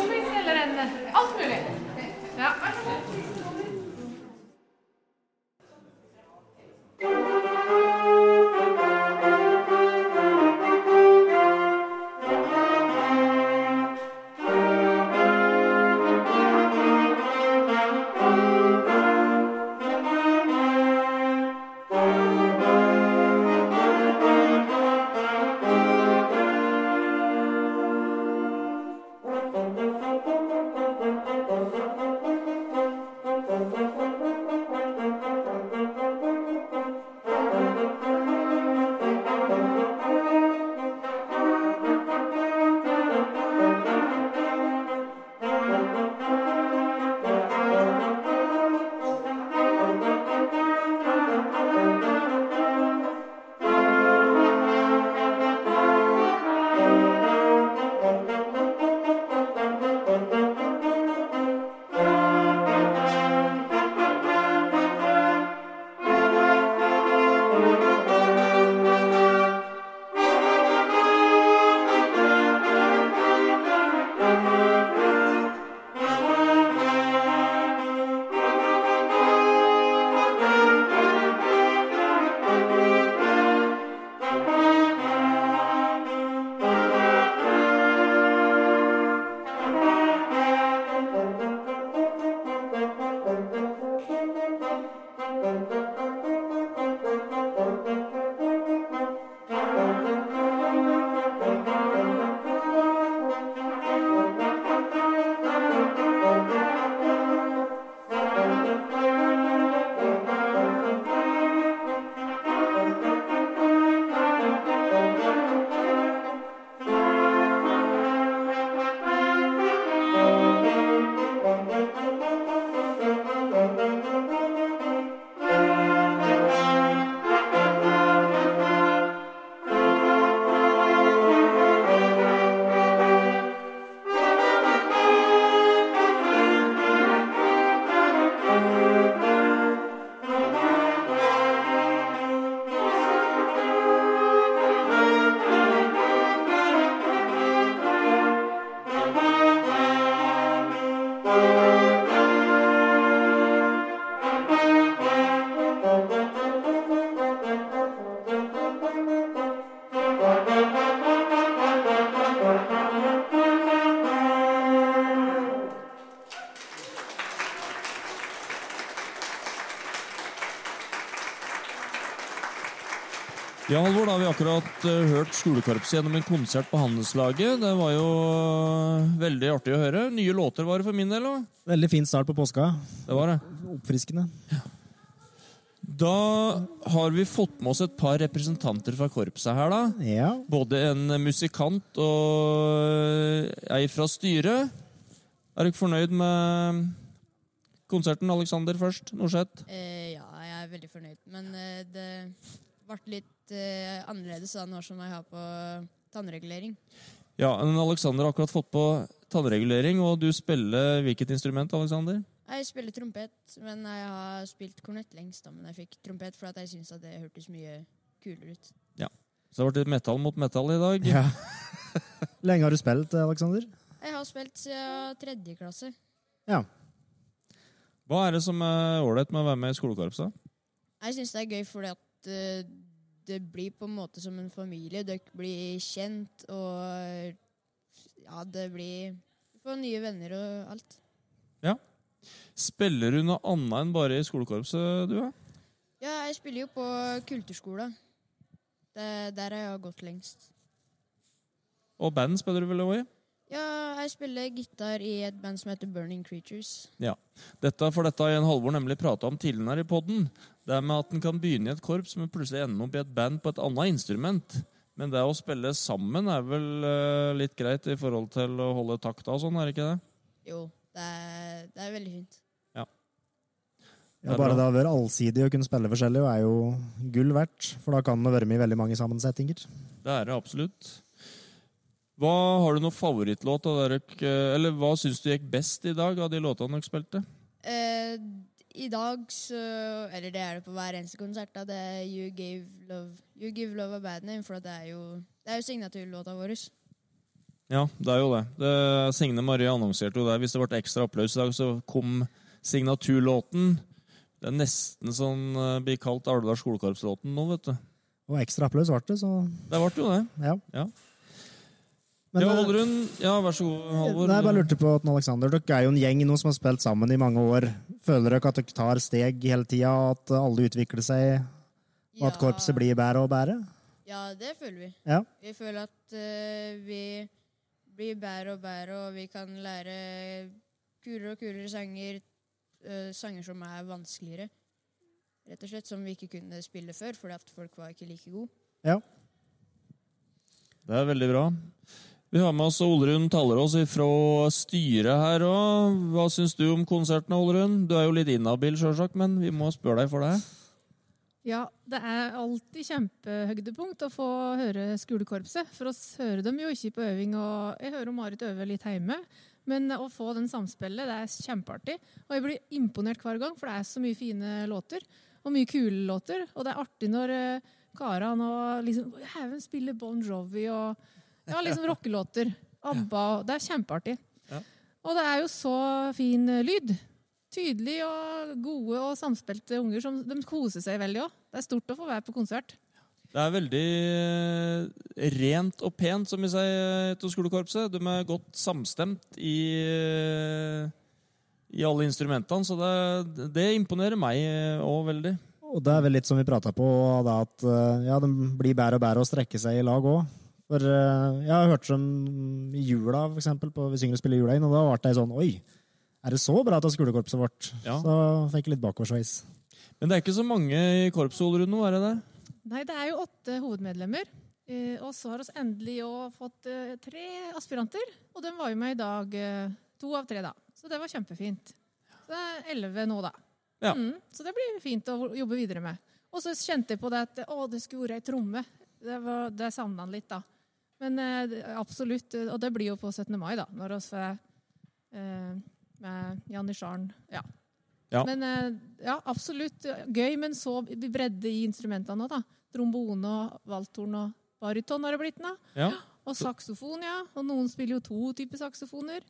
S1: akkurat eh, hørt skolekorpset gjennom en konsert på Handelslaget. Det var jo eh, veldig artig å høre. Nye låter var det for min del òg.
S2: Veldig fin start på påska.
S1: Det var det.
S2: Oppfriskende.
S1: Da har vi fått med oss et par representanter fra korpset her, da.
S2: Ja.
S1: Både en musikant og ei fra styret. Er du ikke fornøyd med konserten, Alexander, først? Norseth?
S6: Eh, ja, jeg er veldig fornøyd. Men eh, det ble litt uh, annerledes da nå som jeg har på tannregulering.
S1: Ja, men Alexander har akkurat fått på tannregulering, og du spiller hvilket instrument, Alexander?
S6: Jeg spiller trompet, men jeg har spilt kornett lengst. da, Men jeg fikk trompet for at jeg syntes at det hørtes mye kulere ut.
S1: Ja, Så det har vært litt metall mot metall i dag.
S2: ja. Lenge har du spilt, Aleksander?
S6: Jeg har spilt siden tredje klasse.
S2: Ja.
S1: Hva er det som er ålreit med å være med i skolekorpset?
S6: Jeg syns det er gøy fordi at eh, det blir på en måte som en familie. Dere blir kjent, og ja, det blir Du får nye venner og alt. Ja.
S1: Spiller du noe annet enn bare i skolekorpset, du? Ja?
S6: Ja, jeg spiller jo på kulturskolen. der har jeg gått lengst.
S1: Og band spiller du vel òg i?
S6: Ja, jeg spiller gitar i et band som heter Burning Creatures.
S1: Dette for dette har Jan Halvor nemlig prata om tidligere i podden. Det er med at en kan begynne i et korps, men plutselig ende opp i et band på et annet instrument. Men det å spille sammen er vel uh, litt greit i forhold til å holde takta og sånn, er det ikke det?
S6: Jo, det er, det er veldig fint.
S1: Er
S2: Ja, bare det å være allsidig og kunne spille forskjellig er jo gull verdt. For da kan det være med i veldig mange sammensetninger.
S1: Det er det absolutt. Hva Har du noen favorittlåt? av dere, eh, Eller hva syns du gikk best i dag av de låtene dere spilte?
S6: Eh, I dag så Eller det er det på hver eneste konsert. da, Det er You Give Love You Give Love a Bad Name, for det er jo Det er jo signaturlåta vår.
S1: Ja, det er jo det. det Signe Marie annonserte jo det. Hvis det ble ekstra applaus i dag, så kom signaturlåten. Det er nesten sånn uh, blir kalt Alvdal skolekorpslåten nå, vet du.
S2: Og ekstra applaus ble det, så
S1: Det ble jo det.
S2: ja.
S1: Ja.
S2: Men,
S1: ja,
S2: eh,
S1: Halvorun. Ja, vær så god, Halvor.
S2: Nei, jeg bare lurte på at Alexander, Dere er jo en gjeng nå som har spilt sammen i mange år. Føler dere at dere tar steg hele tida, at alle utvikler seg, og at korpset blir bedre og bedre?
S6: Ja, det føler vi.
S2: Ja.
S6: Vi føler at uh, vi blir bedre og bedre, og vi kan lære kulere og kulere sanger. Uh, sanger som er vanskeligere. Rett og slett Som vi ikke kunne spille før, fordi at folk var ikke like gode. Ja.
S1: Det er veldig bra. Vi har med oss Olrun Tallerås fra styret her òg. Hva syns du om konserten, Olrun? Du er jo litt inhabil, sjølsagt, men vi må spørre deg for det.
S5: Ja, det er alltid kjempehøydepunkt å få høre skolekorpset. For oss hører dem jo ikke på øving, og jeg hører Marit øve litt hjemme. Men å få den samspillet, det er kjempeartig. Og jeg blir imponert hver gang, for det er så mye fine låter. Og mye kule låter. Og det er artig når Karan og liksom Haugen spiller Bon Jovi og ja, liksom rockelåter. ABBA. Det er kjempeartig.
S1: Ja.
S5: Og det er jo så fin eh, lyd. Tydelig og gode og samspilte unger som de koser seg veldig òg. Det er stort å få være på konsert.
S1: Det er veldig eh, rent og pent, som vi sier til skolekorpset. De er godt samstemt i, eh, i alle instrumentene, så det, det imponerer meg òg veldig.
S2: Og det er vel litt som vi prata på, da, at eh, ja, de blir bedre og bedre å strekke seg i lag òg. For uh, jeg har hørt som i jula, for eksempel, på Vi synger og spiller jula inn, og da ble jeg sånn Oi, er det så bra til skolekorpset vårt?
S1: Ja.
S2: Så fikk jeg litt bakoversveis.
S1: Men det er ikke så mange i korpset, Olerud, nå, er det det?
S5: Nei, det er jo åtte hovedmedlemmer. Uh, og så har vi endelig òg fått uh, tre aspiranter. Og de var jo med i dag, to av tre, da. Så det var kjempefint. Så det er elleve nå, da.
S1: Ja.
S5: Mm, så det blir fint å jobbe videre med. Og så kjente jeg på det at å, det skulle vært ei tromme. Det, var- det savna han litt, da. Men eh, absolutt. eh, Og det blir jo på 17. mai, da. Når vi får eh, med Janitsjaren. Ja.
S1: Ja.
S5: Men ja, absolutt gøy, men så bredde i instrumentene òg, da. Trombone og valthorn og baryton har det blitt nå.
S1: Ja.
S5: Og saksofon, ja. Og noen spiller jo to typer saksofoner.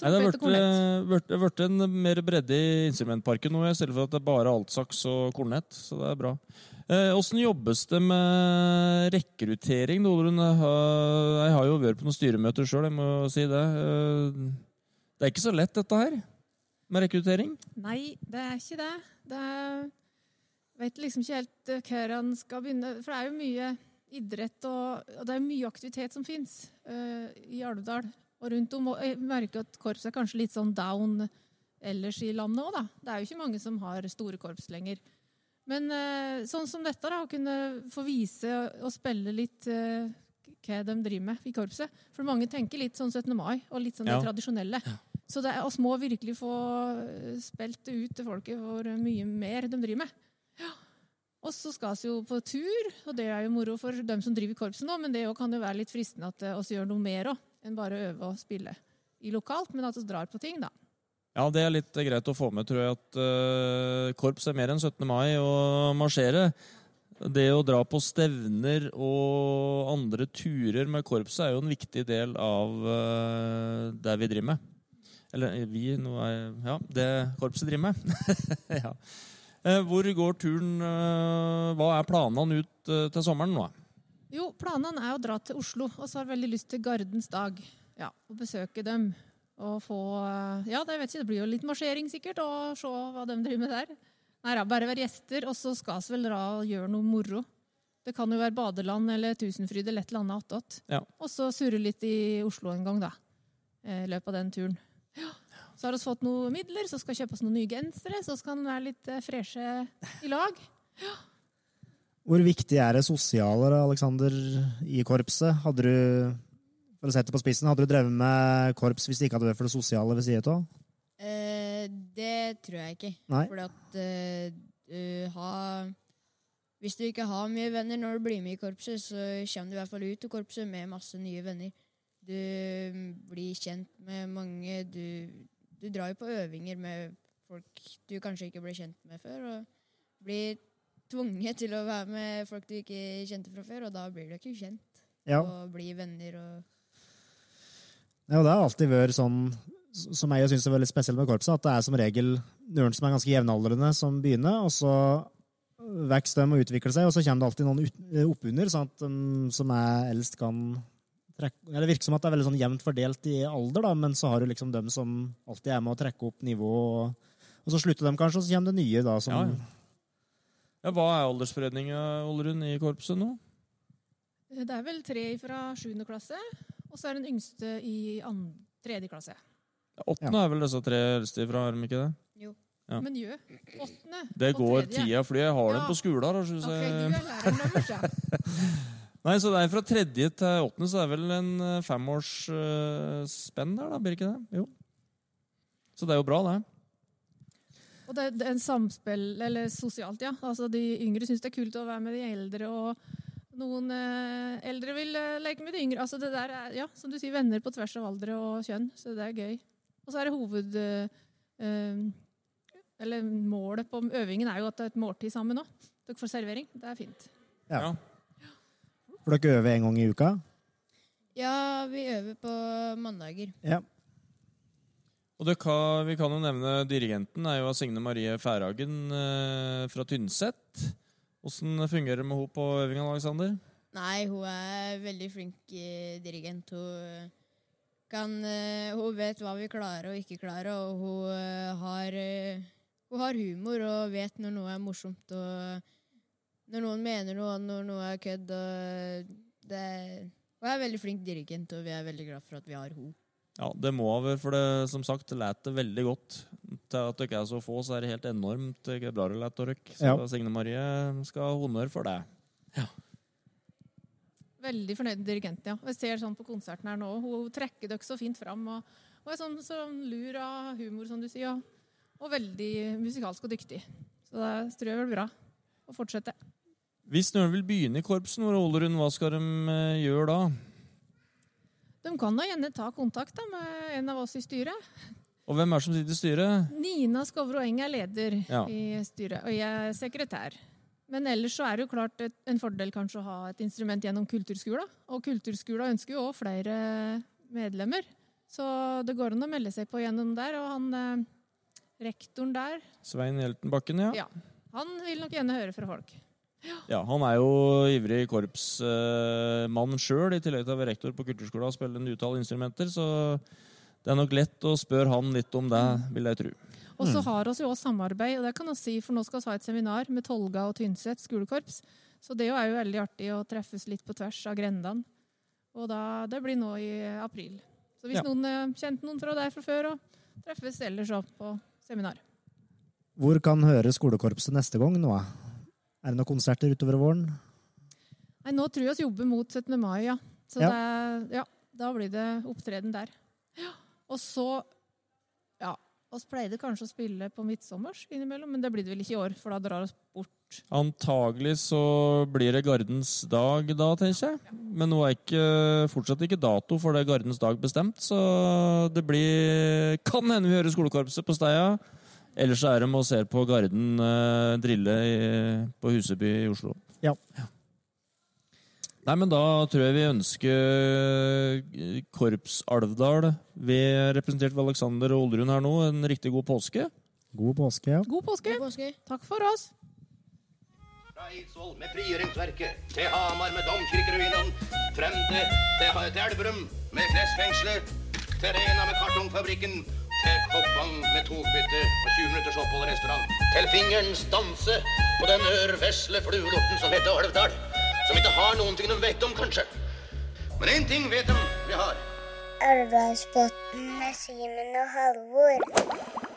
S1: Nei, det har blitt en mer bredde i instrumentparken nå, i stedet for at det er bare altsaks og kornett. Så det er bra. Eh, jobbes det med rekruttering? Jeg har- jo vært på noen styremøter sjøl, jeg må si det. Eh, Det er ikke så lett, dette her, med rekruttering.
S5: Nei, det er ikke det. Det er vet liksom ikke helt eh, hvor han skal begynne. For det er jo mye idrett og, og det er mye aktivitet som fins i Alvdal og rundt om. Og jeg merker at korps er kanskje litt sånn down ellers i landet òg, da. Det er jo ikke mange som har store korps lenger. Men eh, sånn som dette, da, å kunne få vise og spille litt eh, hva de driver med i korpset. For mange tenker litt sånn 17. mai og litt sånn
S1: Ja.
S5: det tradisjonelle. Så det oss må virkelig få eh, spilt det ut til folket hvor mye mer de driver med. Ja. Og så skal vi jo på tur, og det er jo moro for dem som driver korpset nå, men det kan jo være litt fristende at vi gjør noe mer òg, enn bare øve og spille i lokalt, men at vi drar på ting, da.
S1: Ja, det er litt eh, greit å få med, tror jeg, at uh, korps er mer enn 17. mai å marsjere. Det å dra på stevner og andre turer med korpset er jo en viktig del av uh, det vi driver med. Eller vi nå er, Ja, det korpset driver med. ja. Hvor går turen Hva er planene ut til sommeren nå?
S5: Jo, planene er å dra til Oslo, og så har jeg veldig lyst til Gardens dag. Ja, og besøke dem. Og få Ja, det, vet ikke, det blir jo litt marsjering sikkert, og se hva de driver med der. Nei da, bare være gjester, og så skal vi vel dra og gjøre noe moro. Det kan jo være badeland eller Tusenfryd eller et eller annet attåt.
S1: Ja.
S5: Og så surre litt i Oslo en gang, da. eh, I løpet av den turen. Ja. Så har vi fått noen midler, så skal kjøpe oss noen nye gensere, så skal vi være litt eh, freshe i lag. Ja.
S2: Hvor viktig er det sosiale, Aleksander, Alexander, i korpset? Hadde du for å sette det på spissen, hadde du drevet med korps hvis det ikke hadde vært for det sosiale ved siden av?
S6: Eh, det tror jeg ikke.
S2: Nei.
S6: For at eh, du har Hvis du ikke har mye venner når du blir med i korpset, så kommer du i hvert fall ut av korpset med masse nye venner. Du mm, blir kjent med mange. Du, du drar jo på øvinger med folk du kanskje ikke ble kjent med før. Og blir tvunget til å være med folk du ikke kjente fra før, og da blir du ikke kjent.
S2: Ja.
S6: Og blir venner og
S2: Ja, og det har alltid vært sånn, som jeg syns er veldig spesielt med korpset, at det er som regel noen som er ganske jevnaldrende, som begynner, og så vokser de og utvikler seg, og så kommer det alltid noen oppunder, sånn at de som er eldst, kan trekke Eller det virker som at det er veldig sånn jevnt fordelt i alder, da, men så har du liksom dem som alltid er med å trekke opp nivået, og, og så slutter de kanskje, og så kommer det nye, da, som
S1: Ja, ja. Ja, hva er aldersspredninga, i korpset nå?
S5: Det er vel tre fra sjuende klasse, og så er den yngste i andre, tredje klasse.
S1: Åttende er vel disse tre eldste ifra, er de ikke det? Ja.
S5: Men gjø, åttende
S1: Det går
S5: tredje.
S1: tida fordi jeg har dem
S5: Ja.
S1: på skolen. her, så
S5: Ok,
S1: jeg-
S5: du er læreren deres, ja.
S1: Nei, så det er fra tredje til åttende, så det er vel en femårsspenn femårs eh, der, da, blir ikke det? Jo. Så det er jo bra, det.
S5: Og det, det er en samspill, eller sosialt, ja. Altså, de yngre syns det er kult å være med de eldre, og noen eh, eldre vil eh, leke med de yngre. Altså, det der er, ja, som du sier, venner på tvers av alder og kjønn, så det er gøy. Og så er det hoved... eh, eh, eller målet på øvingen er jo at det er et måltid sammen òg. Dere får servering. Det er fint.
S2: Ja.
S1: Ja.
S2: For dere øver en gang i uka?
S6: Ja, vi øver på mandager.
S2: Ja.
S1: Og det kan, vi kan jo nevne dirigenten er jo Signe Marie Færhagen eh, fra Tynset. Åssen fungerer det med henne på øvingen, Alexander?
S6: Nei, hun er veldig flink eh, dirigent. Hun kan eh, Hun vet hva vi klarer og ikke klarer, og hun eh, har eh, Hun har humor og vet når noe er morsomt, og når noen mener noe, og når noe er kødd. Og det Hun er veldig flink dirigent, og vi er veldig glad for at vi har henne.
S1: Ja, det må over, for det som sagt, det veldig godt. Til at dere er så få, så er det helt enormt det er bra det lät dere. Så
S2: Ja.
S1: Signe Marie skal ha honnør for det.
S5: Veldig fornøyd med dirigenten, ja. Jeg ser sånn på konserten her nå, hun trekker dere så fint fram. Og, og er sånn, sånn lur av humor, som du sier. Og, og veldig musikalsk og dyktig. Så det tror jeg blir bra å fortsette.
S1: Hvis noen vil begynne i korpsen, hva skal de eh, gjøre da?
S5: De kan da gjerne ta kontakt da, med en av oss i styret.
S1: Og hvem er som sitter i styret?
S5: Nina Skovro Eng er leder
S1: Ja.
S5: i styret, og jeg er sekretær. Men ellers så er det jo klart et, en fordel kanskje å ha et instrument gjennom kulturskolen. Og kulturskolen ønsker jo òg flere medlemmer. Så det går an å melde seg på gjennom der. Og han eh, rektoren der,
S1: Svein Hjeltenbakken, ja.
S5: ja, han vil nok gjerne høre fra folk.
S1: Ja, Han er jo ivrig korpsmann sjøl, i tillegg til å være rektor på kulturskolen og spille en utall instrumenter. Så det er nok lett å spørre han litt om det, vil jeg tro.
S5: Og så har vi jo også samarbeid, og det kan vi si, for nå skal vi ha et seminar med Tolga og Tynset skolekorps. Så det er jo veldig artig å treffes litt på tvers av grendene. Og da, det blir nå i april. Så hvis
S1: Ja.
S5: noen eh, kjente noen fra der fra før, og treffes ellers opp på seminar.
S2: Hvor kan høre skolekorpset neste gang nå? Er det noen konserter utover våren?
S5: Nei, nå tror jeg vi jobber mot 17. mai, ja. Så
S2: Ja.
S5: Det, ja, da blir det opptreden der. Ja. Og så Ja, oss pleide kanskje å spille på midtsommers innimellom, men det blir det vel ikke i år, for da drar oss bort.
S1: Antagelig så blir det Gardens dag da, tenker jeg. Men nå er ikke, fortsatt ikke dato for det Gardens dag bestemt, så det blir Kan hende vi hører skolekorpset på Steia. Ellers så er de og ser på Garden eh, drille i, på Huseby i Oslo.
S2: Ja.
S1: Nei, men da tror jeg vi ønsker eh, Korps Alvdal, ved representert ved Alexander og Olerud her nå, en riktig god påske.
S2: God påske, ja.
S5: God påske!
S6: God påske.
S5: Takk for oss.
S7: Fra Eidsvoll med frigjøringsverket, til Hamar med domkirkeruinene, frem til, til, til Elverum med klesfengselet, til Rena med kartongfabrikken, til Koppang med togbytte og 20 minutters opphold i restaurant, til fingerens danse på den ørvesle fluelorten som heter Alvdal, som ikke har noen ting de vet om, kanskje. Men én ting vet de vi har.
S3: Alvdalsbotn med Simen og Halvor.